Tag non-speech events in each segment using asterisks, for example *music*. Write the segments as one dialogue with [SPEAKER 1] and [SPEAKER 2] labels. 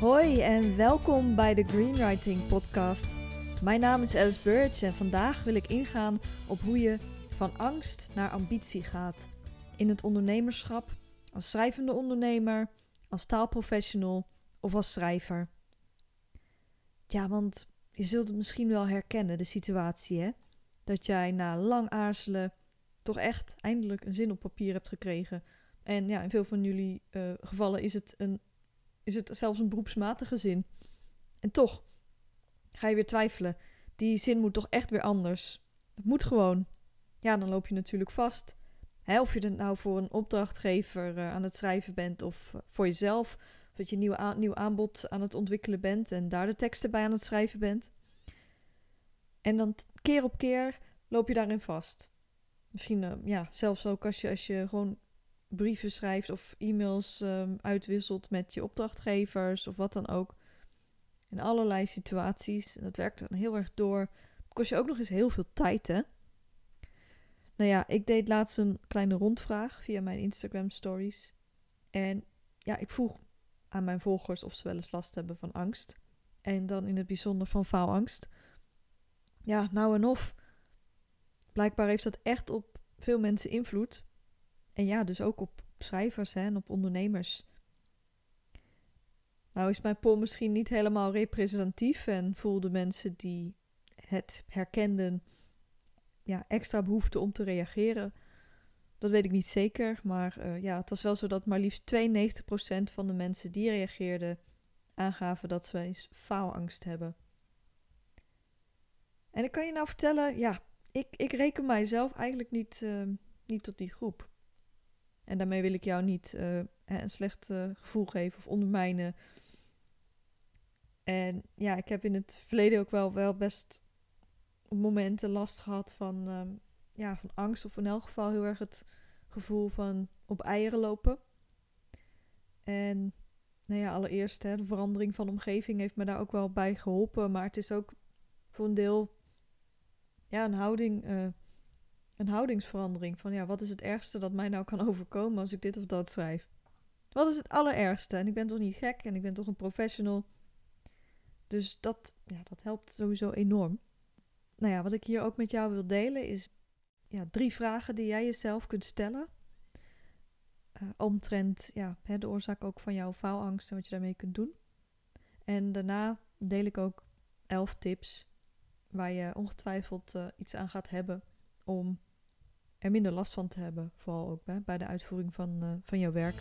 [SPEAKER 1] Hoi en welkom bij de Greenwriting Podcast. Mijn naam is Alice Birch en vandaag wil ik ingaan op hoe je van angst naar ambitie gaat. In het ondernemerschap, als schrijvende ondernemer, als taalprofessional of als schrijver. Ja, want je zult het misschien wel herkennen, de situatie hè. Dat jij na lang aarzelen toch echt eindelijk een zin op papier hebt gekregen. En ja, in veel van jullie uh, gevallen is het een is het zelfs een beroepsmatige zin. En toch ga je weer twijfelen. Die zin moet toch echt weer anders. Het moet gewoon. Ja, dan loop je natuurlijk vast. Hè, of je het nou voor een opdrachtgever uh, aan het schrijven bent of uh, voor jezelf. Of dat je een nieuw, nieuw aanbod aan het ontwikkelen bent en daar de teksten bij aan het schrijven bent. En dan keer op keer loop je daarin vast. Misschien uh, ja, zelfs ook als je, als je gewoon brieven schrijft of e-mails um, uitwisselt met je opdrachtgevers of wat dan ook. In allerlei situaties. Dat werkt dan heel erg door. Kost je ook nog eens heel veel tijd, hè? Nou ja, ik deed laatst een kleine rondvraag via mijn Instagram stories. En ja, ik vroeg aan mijn volgers of ze wel eens last hebben van angst. En dan in het bijzonder van faalangst. Ja, nou en of. Blijkbaar heeft dat echt op veel mensen invloed. En ja, dus ook op schrijvers hè, en op ondernemers. Nou is mijn poll misschien niet helemaal representatief en voelden mensen die het herkenden ja, extra behoefte om te reageren. Dat weet ik niet zeker, maar uh, ja, het was wel zo dat maar liefst 92% van de mensen die reageerden aangaven dat ze eens faalangst hebben. En ik kan je nou vertellen, ja, ik, ik reken mijzelf eigenlijk niet, uh, niet tot die groep. En daarmee wil ik jou niet uh, een slecht uh, gevoel geven of ondermijnen. En ja, ik heb in het verleden ook wel, wel best momenten last gehad van, um, ja, van angst. Of in elk geval heel erg het gevoel van op eieren lopen. En nou ja, allereerst hè, de verandering van omgeving heeft me daar ook wel bij geholpen. Maar het is ook voor een deel ja, een houding... Uh, een houdingsverandering. Van ja, wat is het ergste dat mij nou kan *laughs* overkomen als ik dit of dat schrijf? Wat is het allerergste? En ik ben toch niet gek en ik ben toch een professional. Dus dat, ja, dat helpt sowieso enorm. Nou ja, wat ik hier ook met jou wil delen is ja, drie vragen die jij jezelf kunt stellen. Uh, omtrent ja, de oorzaak ook van jouw faalangst en wat je daarmee kunt doen. En daarna deel ik ook elf tips waar je ongetwijfeld uh, iets aan gaat hebben om er minder last van te hebben. Vooral ook bij de uitvoering van, uh, van jouw werk.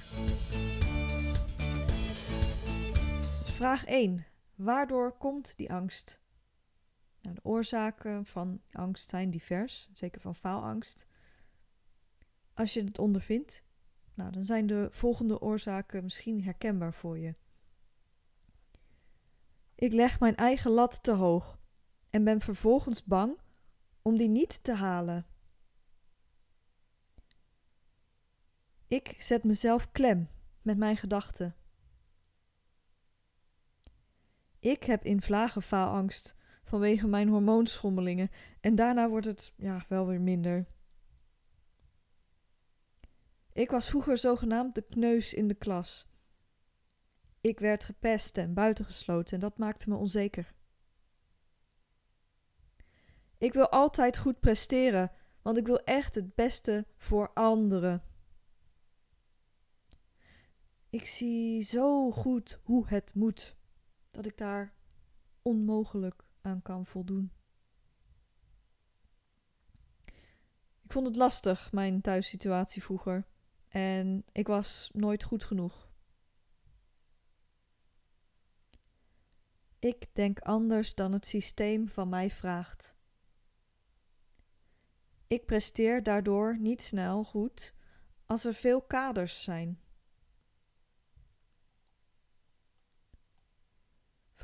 [SPEAKER 1] Vraag 1. Waardoor komt die angst? Nou, de oorzaken van angst zijn divers, zeker van faalangst. Als je het ondervindt, nou, dan zijn de volgende oorzaken misschien herkenbaar voor je. Ik leg mijn eigen lat te hoog en ben vervolgens bang om die niet te halen. Ik zet mezelf klem met mijn gedachten. Ik heb in vlagen faalangst vanwege mijn hormoonschommelingen en daarna wordt het ja, wel weer minder. Ik was vroeger zogenaamd de kneus in de klas. Ik werd gepest en buitengesloten en dat maakte me onzeker. Ik wil altijd goed presteren, want ik wil echt het beste voor anderen. Ik zie zo goed hoe het moet, dat ik daar onmogelijk aan kan voldoen. Ik vond het lastig, mijn thuissituatie vroeger, en ik was nooit goed genoeg. Ik denk anders dan het systeem van mij vraagt. Ik presteer daardoor niet snel goed als er veel kaders zijn.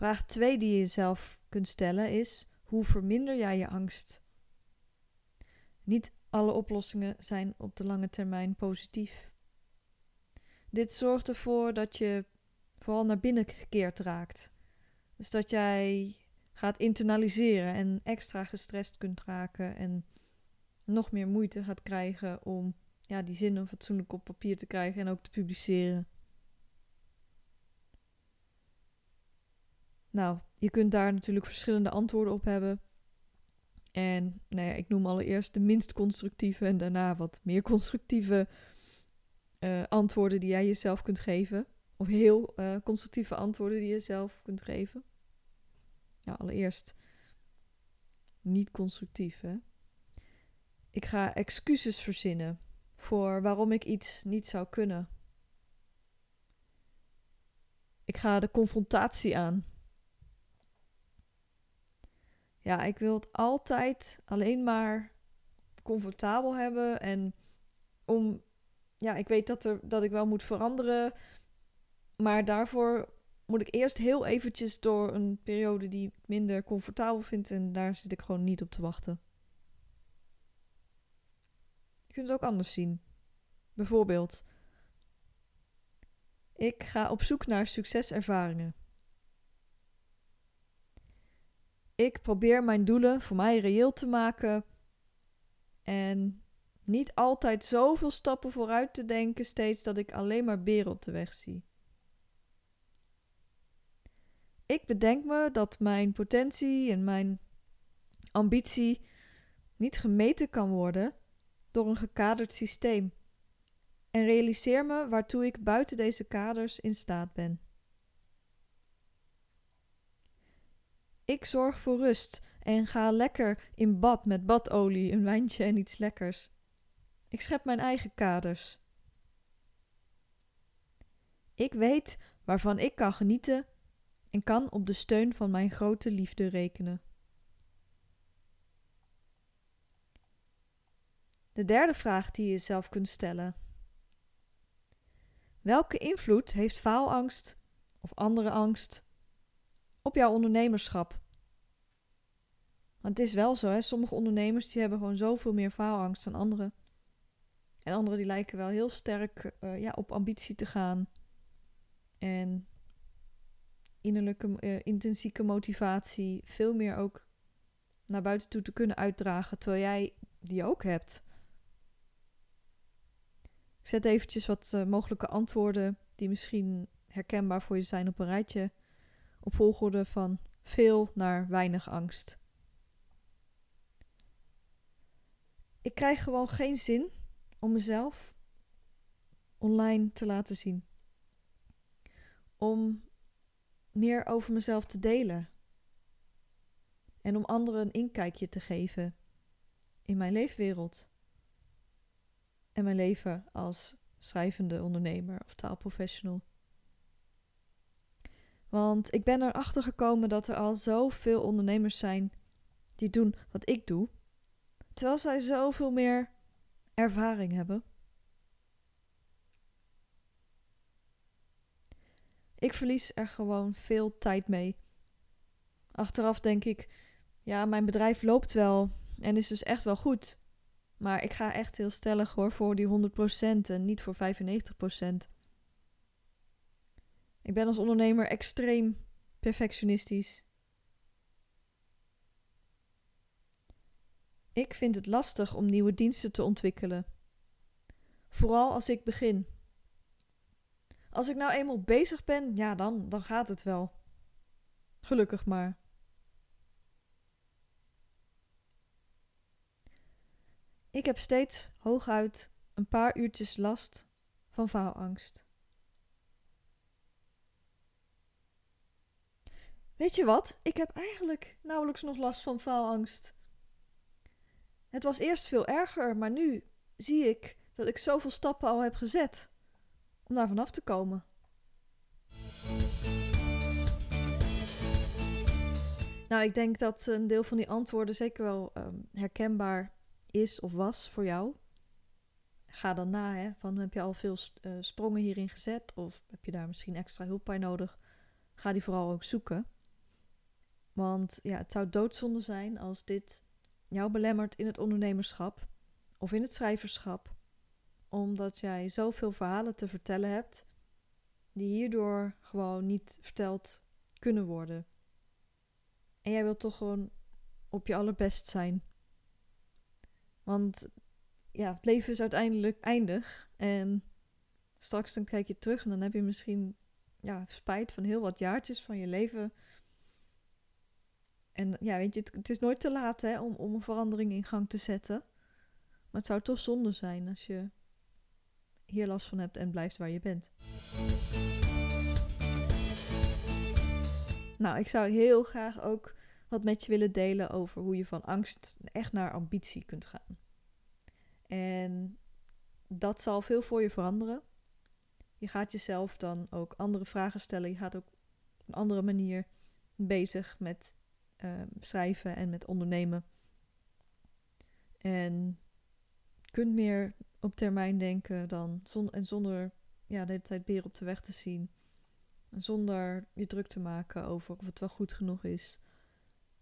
[SPEAKER 1] Vraag 2 die je jezelf kunt stellen is: hoe verminder jij je angst? Niet alle oplossingen zijn op de lange termijn positief. Dit zorgt ervoor dat je vooral naar binnen gekeerd raakt. Dus dat jij gaat internaliseren en extra gestrest kunt raken en nog meer moeite gaat krijgen om ja, die zinnen fatsoenlijk op papier te krijgen en ook te publiceren. Nou, je kunt daar natuurlijk verschillende antwoorden op hebben. En nou ja, ik noem allereerst de minst constructieve en daarna wat meer constructieve uh, antwoorden die jij jezelf kunt geven. Of heel uh, constructieve antwoorden die je zelf kunt geven. Nou, allereerst niet constructief. Hè? Ik ga excuses verzinnen voor waarom ik iets niet zou kunnen. Ik ga de confrontatie aan. Ja, ik wil het altijd alleen maar comfortabel hebben en om ja, ik weet dat, er, dat ik wel moet veranderen. Maar daarvoor moet ik eerst heel eventjes door een periode die ik minder comfortabel vind. En daar zit ik gewoon niet op te wachten. Je kunt het ook anders zien. Bijvoorbeeld, ik ga op zoek naar succeservaringen. Ik probeer mijn doelen voor mij reëel te maken. En niet altijd zoveel stappen vooruit te denken, steeds dat ik alleen maar beren op de weg zie. Ik bedenk me dat mijn potentie en mijn ambitie niet gemeten kan worden door een gekaderd systeem. En realiseer me waartoe ik buiten deze kaders in staat ben. Ik zorg voor rust en ga lekker in bad met badolie, een wijntje en iets lekkers. Ik schep mijn eigen kaders. Ik weet waarvan ik kan genieten en kan op de steun van mijn grote liefde rekenen. De derde vraag die je zelf kunt stellen. Welke invloed heeft faalangst of andere angst op jouw ondernemerschap? Want het is wel zo, hè? sommige ondernemers die hebben gewoon zoveel meer faalangst dan anderen. En anderen die lijken wel heel sterk uh, ja, op ambitie te gaan. En innerlijke, uh, intrinsieke motivatie veel meer ook naar buiten toe te kunnen uitdragen, terwijl jij die ook hebt. Ik zet eventjes wat uh, mogelijke antwoorden die misschien herkenbaar voor je zijn op een rijtje. Op volgorde van veel naar weinig angst. Ik krijg gewoon geen zin om mezelf online te laten zien. Om meer over mezelf te delen. En om anderen een inkijkje te geven in mijn leefwereld. En mijn leven als schrijvende ondernemer of taalprofessional. Want ik ben erachter gekomen dat er al zoveel ondernemers zijn die doen wat ik doe, terwijl zij zoveel meer ervaring hebben. Ik verlies er gewoon veel tijd mee. Achteraf denk ik, ja, mijn bedrijf loopt wel en is dus echt wel goed. Maar ik ga echt heel stellig hoor voor die 100% en niet voor 95%. Ik ben als ondernemer extreem perfectionistisch. Ik vind het lastig om nieuwe diensten te ontwikkelen. Vooral als ik begin. Als ik nou eenmaal bezig ben, ja, dan, dan gaat het wel. Gelukkig maar. Ik heb steeds hooguit een paar uurtjes last van faalangst. Weet je wat? Ik heb eigenlijk nauwelijks nog last van faalangst. Het was eerst veel erger, maar nu zie ik dat ik zoveel stappen al heb gezet om daar vanaf te komen. Nou, ik denk dat een deel van die antwoorden zeker wel ehm, herkenbaar is of was voor jou. Ga dan na, hè, van heb je al veel uh, sprongen hierin gezet of heb je daar misschien extra hulp bij nodig? Ga die vooral ook zoeken. Want ja, het zou doodzonde zijn als dit jou belemmert in het ondernemerschap of in het schrijverschap, omdat jij zoveel verhalen te vertellen hebt die hierdoor gewoon niet verteld kunnen worden. En jij wilt toch gewoon op je allerbest zijn. Want ja, het leven is uiteindelijk eindig. En straks dan kijk je terug en dan heb je misschien ja, spijt van heel wat jaartjes van je leven En ja, weet je, het, is nooit te laat hè, om, om een verandering in gang te zetten. Maar het zou toch zonde zijn als je hier last van hebt en blijft waar je bent. Nou, ik zou heel graag ook wat met je willen delen over hoe je van angst echt naar ambitie kunt gaan. En dat zal veel voor je veranderen. Je gaat jezelf dan ook andere vragen stellen. Je gaat ook op een andere manier bezig met uh, schrijven en met ondernemen. En kunt meer op termijn denken dan en zonder ja, de hele tijd beer op de weg te zien. En zonder je druk te maken over of het wel goed genoeg is.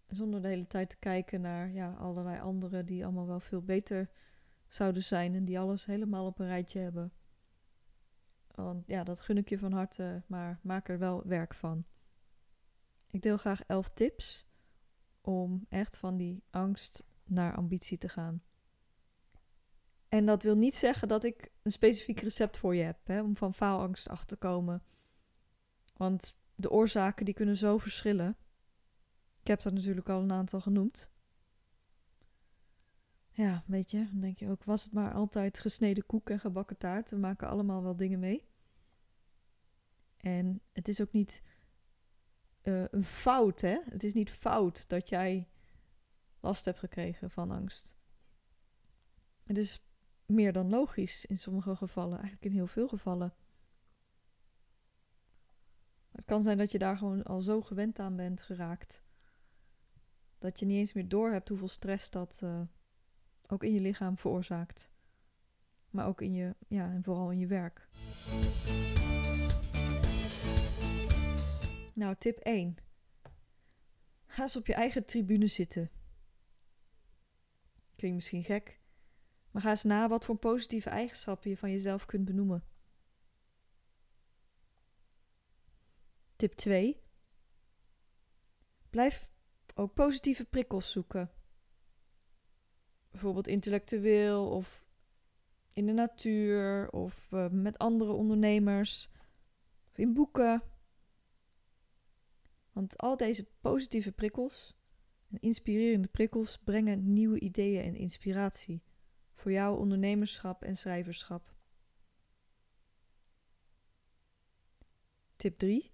[SPEAKER 1] En zonder de hele tijd te kijken naar ja, allerlei anderen die allemaal wel veel beter zouden zijn en die alles helemaal op een rijtje hebben. Want ja, dat gun ik je van harte, maar maak er wel werk van. Ik deel graag elf tips om echt van die angst naar ambitie te gaan. En dat wil niet zeggen dat ik een specifiek recept voor je heb hè, om van faalangst af te komen. Want de oorzaken die kunnen zo verschillen. Ik heb dat natuurlijk al een aantal genoemd. Ja, weet je, dan denk je ook, was het maar altijd gesneden koek en gebakken taart? We maken allemaal wel dingen mee. En het is ook niet uh, een fout, hè? Het is niet fout dat jij last hebt gekregen van angst. Het is meer dan logisch in sommige gevallen, eigenlijk in heel veel gevallen. Het kan zijn dat je daar gewoon al zo gewend aan bent geraakt. Dat je niet eens meer door hebt hoeveel stress dat uh, ook in je lichaam veroorzaakt. Maar ook in je, ja, en vooral in je werk. Nou, tip 1. Ga eens op je eigen tribune zitten. Klinkt misschien gek, maar ga eens na wat voor positieve eigenschappen je van jezelf kunt benoemen. Tip 2. Blijf ook positieve prikkels zoeken. Bijvoorbeeld intellectueel of in de natuur of uh, met andere ondernemers of in boeken. Want al deze positieve prikkels en inspirerende prikkels brengen nieuwe ideeën en inspiratie voor jouw ondernemerschap en schrijverschap. Tip 3.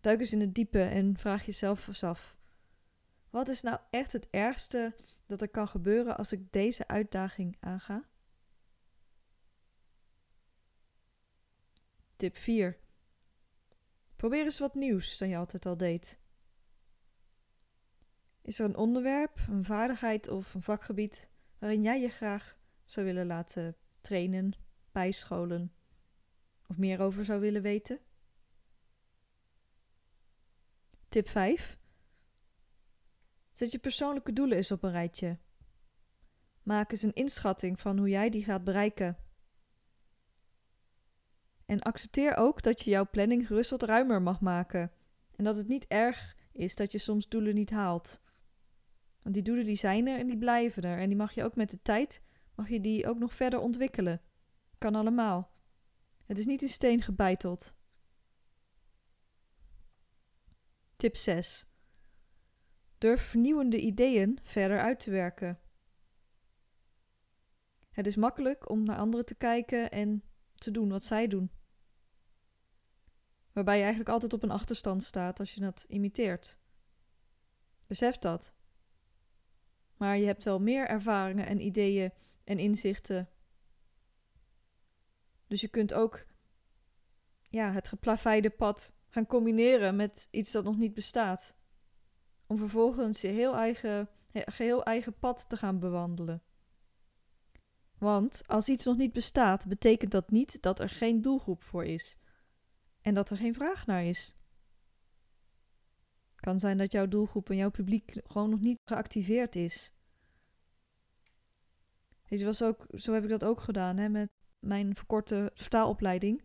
[SPEAKER 1] Duik eens in het diepe en vraag jezelf eens af: wat is nou echt het ergste dat er kan gebeuren als ik deze uitdaging aanga? Tip 4. Probeer eens wat nieuws dan je altijd al deed. Is er een onderwerp, een vaardigheid of een vakgebied waarin jij je graag zou willen laten trainen, bijscholen of meer over zou willen weten? Tip 5. Zet je persoonlijke doelen eens op een rijtje. Maak eens een inschatting van hoe jij die gaat bereiken. En accepteer ook dat je jouw planning gerust wat ruimer mag maken. En dat het niet erg is dat je soms doelen niet haalt. Want die doelen die zijn er en die blijven er. En die mag je ook met de tijd, mag je die ook nog verder ontwikkelen. Kan allemaal. Het is niet in steen gebeiteld. Tip 6. Durf vernieuwende ideeën verder uit te werken. Het is makkelijk om naar anderen te kijken en te doen wat zij doen. Waarbij je eigenlijk altijd op een achterstand staat als je dat imiteert. Besef dat. Maar je hebt wel meer ervaringen en ideeën en inzichten. Dus je kunt ook ja, het geplaveide pad gaan combineren met iets dat nog niet bestaat. Om vervolgens je heel eigen, geheel eigen pad te gaan bewandelen. Want als iets nog niet bestaat, betekent dat niet dat er geen doelgroep voor is en dat er geen vraag naar is. Het kan zijn dat jouw doelgroep en jouw publiek gewoon nog niet geactiveerd is. Was ook, zo heb ik dat ook gedaan hè, met mijn verkorte vertaalopleiding.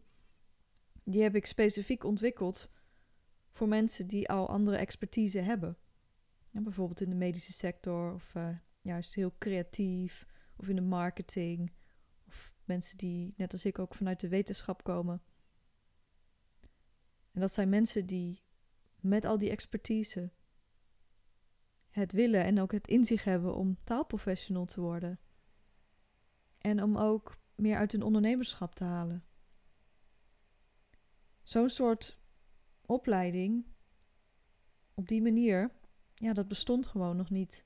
[SPEAKER 1] Die heb ik specifiek ontwikkeld voor mensen die al andere expertise hebben. Ja, bijvoorbeeld in de medische sector of uh, juist heel creatief of in de marketing. Of mensen die net als ik ook vanuit de wetenschap komen. En dat zijn mensen die met al die expertise het willen en ook het inzicht hebben om taalprofessional te worden. En om ook meer uit hun ondernemerschap te halen. Zo'n soort opleiding, op die manier, ja, dat bestond gewoon nog niet.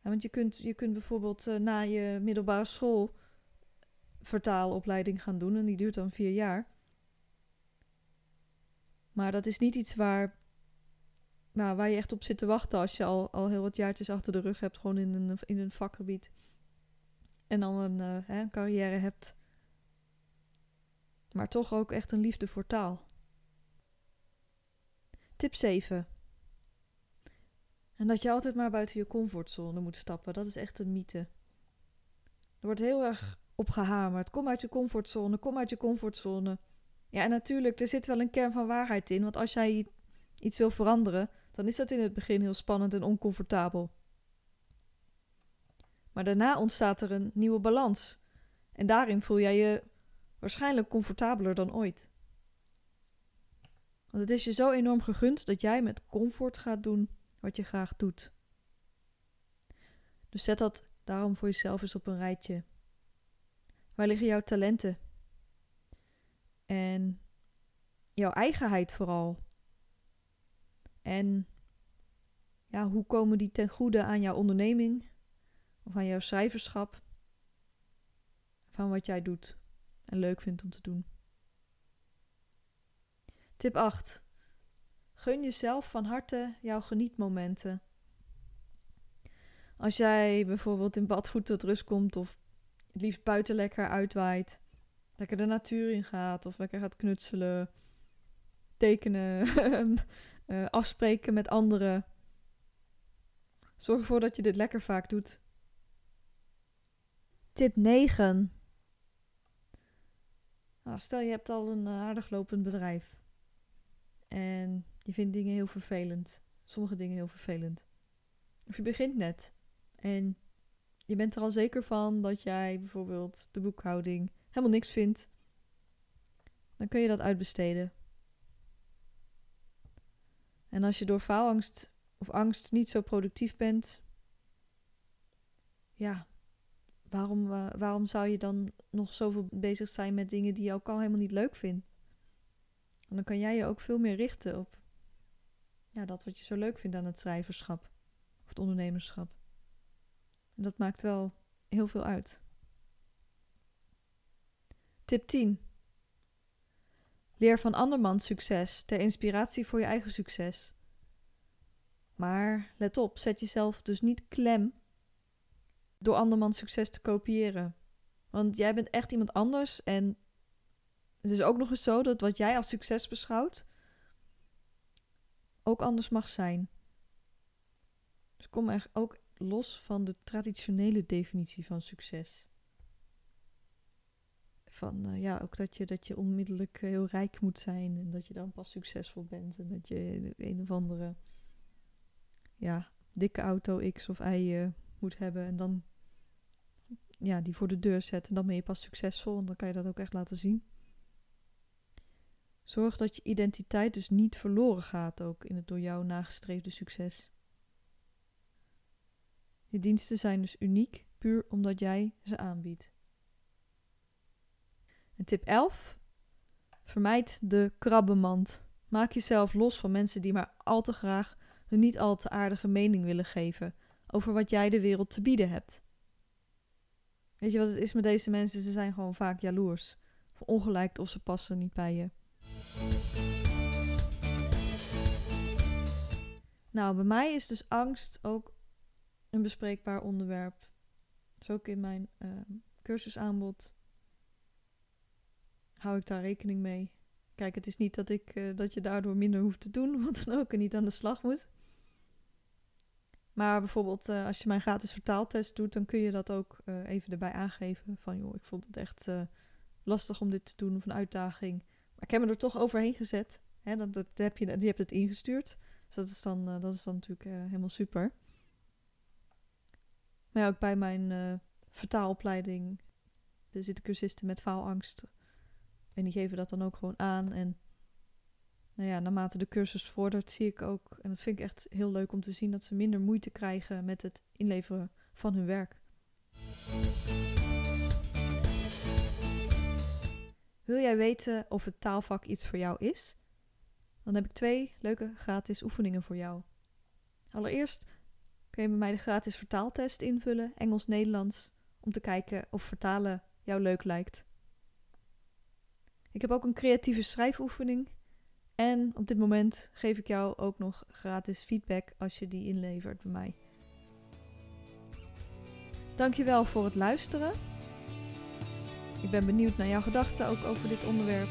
[SPEAKER 1] want je kunt, je kunt bijvoorbeeld uh, na je middelbare school vertaalopleiding gaan doen en die duurt dan vier jaar. Maar dat is niet iets waar, nou, waar je echt op zit te wachten als je al, al heel wat jaartjes achter de rug hebt, gewoon in een, in een vakgebied. En dan een, uh, hè, een carrière hebt. Maar toch ook echt een liefde voor taal. Tip 7. En dat je altijd maar buiten je comfortzone moet stappen. Dat is echt een mythe. Er wordt heel erg opgehamerd. Kom uit je comfortzone, kom uit je comfortzone. Ja, en natuurlijk, er zit wel een kern van waarheid in. Want als jij iets wil veranderen, dan is dat in het begin heel spannend en oncomfortabel. Maar daarna ontstaat er een nieuwe balans. En daarin voel jij je waarschijnlijk comfortabeler dan ooit. Want het is je zo enorm gegund dat jij met comfort gaat doen wat je graag doet. Dus zet dat daarom voor jezelf eens op een rijtje. Waar liggen jouw talenten? En jouw eigenheid vooral. En ja, hoe komen die ten goede aan jouw onderneming of aan jouw schrijverschap? Van wat jij doet en leuk vindt om te doen. Tip 8. Gun jezelf van harte jouw genietmomenten. Als jij bijvoorbeeld in bad goed tot rust komt of het liefst buiten lekker uitwaait, lekker de natuur in gaat of lekker gaat knutselen, tekenen, uh, *laughs* afspreken met anderen. Zorg ervoor dat je dit lekker vaak doet. Tip 9. Nou, stel je hebt al een uh, aardig lopend bedrijf. En je vindt dingen heel vervelend. Sommige dingen heel vervelend. Of je begint net. En je bent er al zeker van dat jij bijvoorbeeld de boekhouding helemaal niks vindt. Dan kun je dat uitbesteden. En als je door faalangst of angst niet zo productief bent, ja, waarom, uh, waarom zou je dan nog zoveel bezig zijn met dingen die je ook al helemaal niet leuk vindt? Dan kan jij je ook veel meer richten op ja, dat wat je zo leuk vindt aan het schrijverschap of het ondernemerschap. En dat maakt wel heel veel uit. Tip 10. Leer van andermans succes ter inspiratie voor je eigen succes. Maar let op, zet jezelf dus niet klem door andermans succes te kopiëren. Want jij bent echt iemand anders en het is ook nog eens zo dat wat jij als succes beschouwt ook anders mag zijn. Dus kom er ook los van de traditionele definitie van succes. Van uh, ja, ook dat je, dat je onmiddellijk eh, heel rijk moet zijn en dat je dan pas succesvol bent en dat je een of andere ja, dikke auto X of Y uh, moet hebben en dan ja, die voor de deur zet en dan ben je pas succesvol en dan kan je dat ook echt laten zien. Zorg dat je identiteit dus niet verloren gaat ook in het door jou nagestreefde succes. Je diensten zijn dus uniek, puur omdat jij ze aanbiedt. En tip 11. Vermijd de krabbenmand. Maak jezelf los van mensen die maar al te graag hun niet al te aardige mening willen geven over wat jij de wereld te bieden hebt. Weet je wat het is met deze mensen? Ze zijn gewoon vaak jaloers. Of ongelijk of ze passen niet bij je. Nou, bij mij is dus angst ook een bespreekbaar onderwerp. Dat is ook in mijn uh, cursusaanbod. Hou ik daar rekening mee. Kijk, het is niet dat, ik, uh, dat je daardoor minder hoeft te doen, *laughs* wat dan ook, en niet aan de slag moet. Maar bijvoorbeeld uh, als je mijn gratis vertaaltest doet, dan kun je dat ook uh, even erbij aangeven. Van joh, ik vond het echt lastig om dit te doen of een uitdaging. Maar ik heb me er toch overheen gezet. Hè, dat, dat heb je, die hebt het ingestuurd. Dus dat is dan, dat is dan natuurlijk helemaal super. Maar ook bij mijn vertaalopleiding. Er zitten cursisten met faalangst. En die geven dat dan ook gewoon aan. En nou ja, naarmate de cursus vordert, zie ik ook, en dat vind ik echt heel leuk om te zien, dat ze minder moeite krijgen met het inleveren van hun werk. Wil jij weten of het taalvak iets voor jou is? Dan heb ik twee leuke gratis oefeningen voor jou. Allereerst kun je bij mij de gratis vertaaltest invullen, Engels-Nederlands, om te kijken of vertalen jou leuk lijkt. Ik heb ook een creatieve schrijfoefening. En op dit moment geef ik jou ook nog gratis feedback als je die inlevert bij mij. Dankjewel voor het luisteren. Ik ben benieuwd naar jouw gedachten ook over dit onderwerp.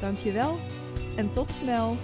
[SPEAKER 1] Dankjewel en tot snel!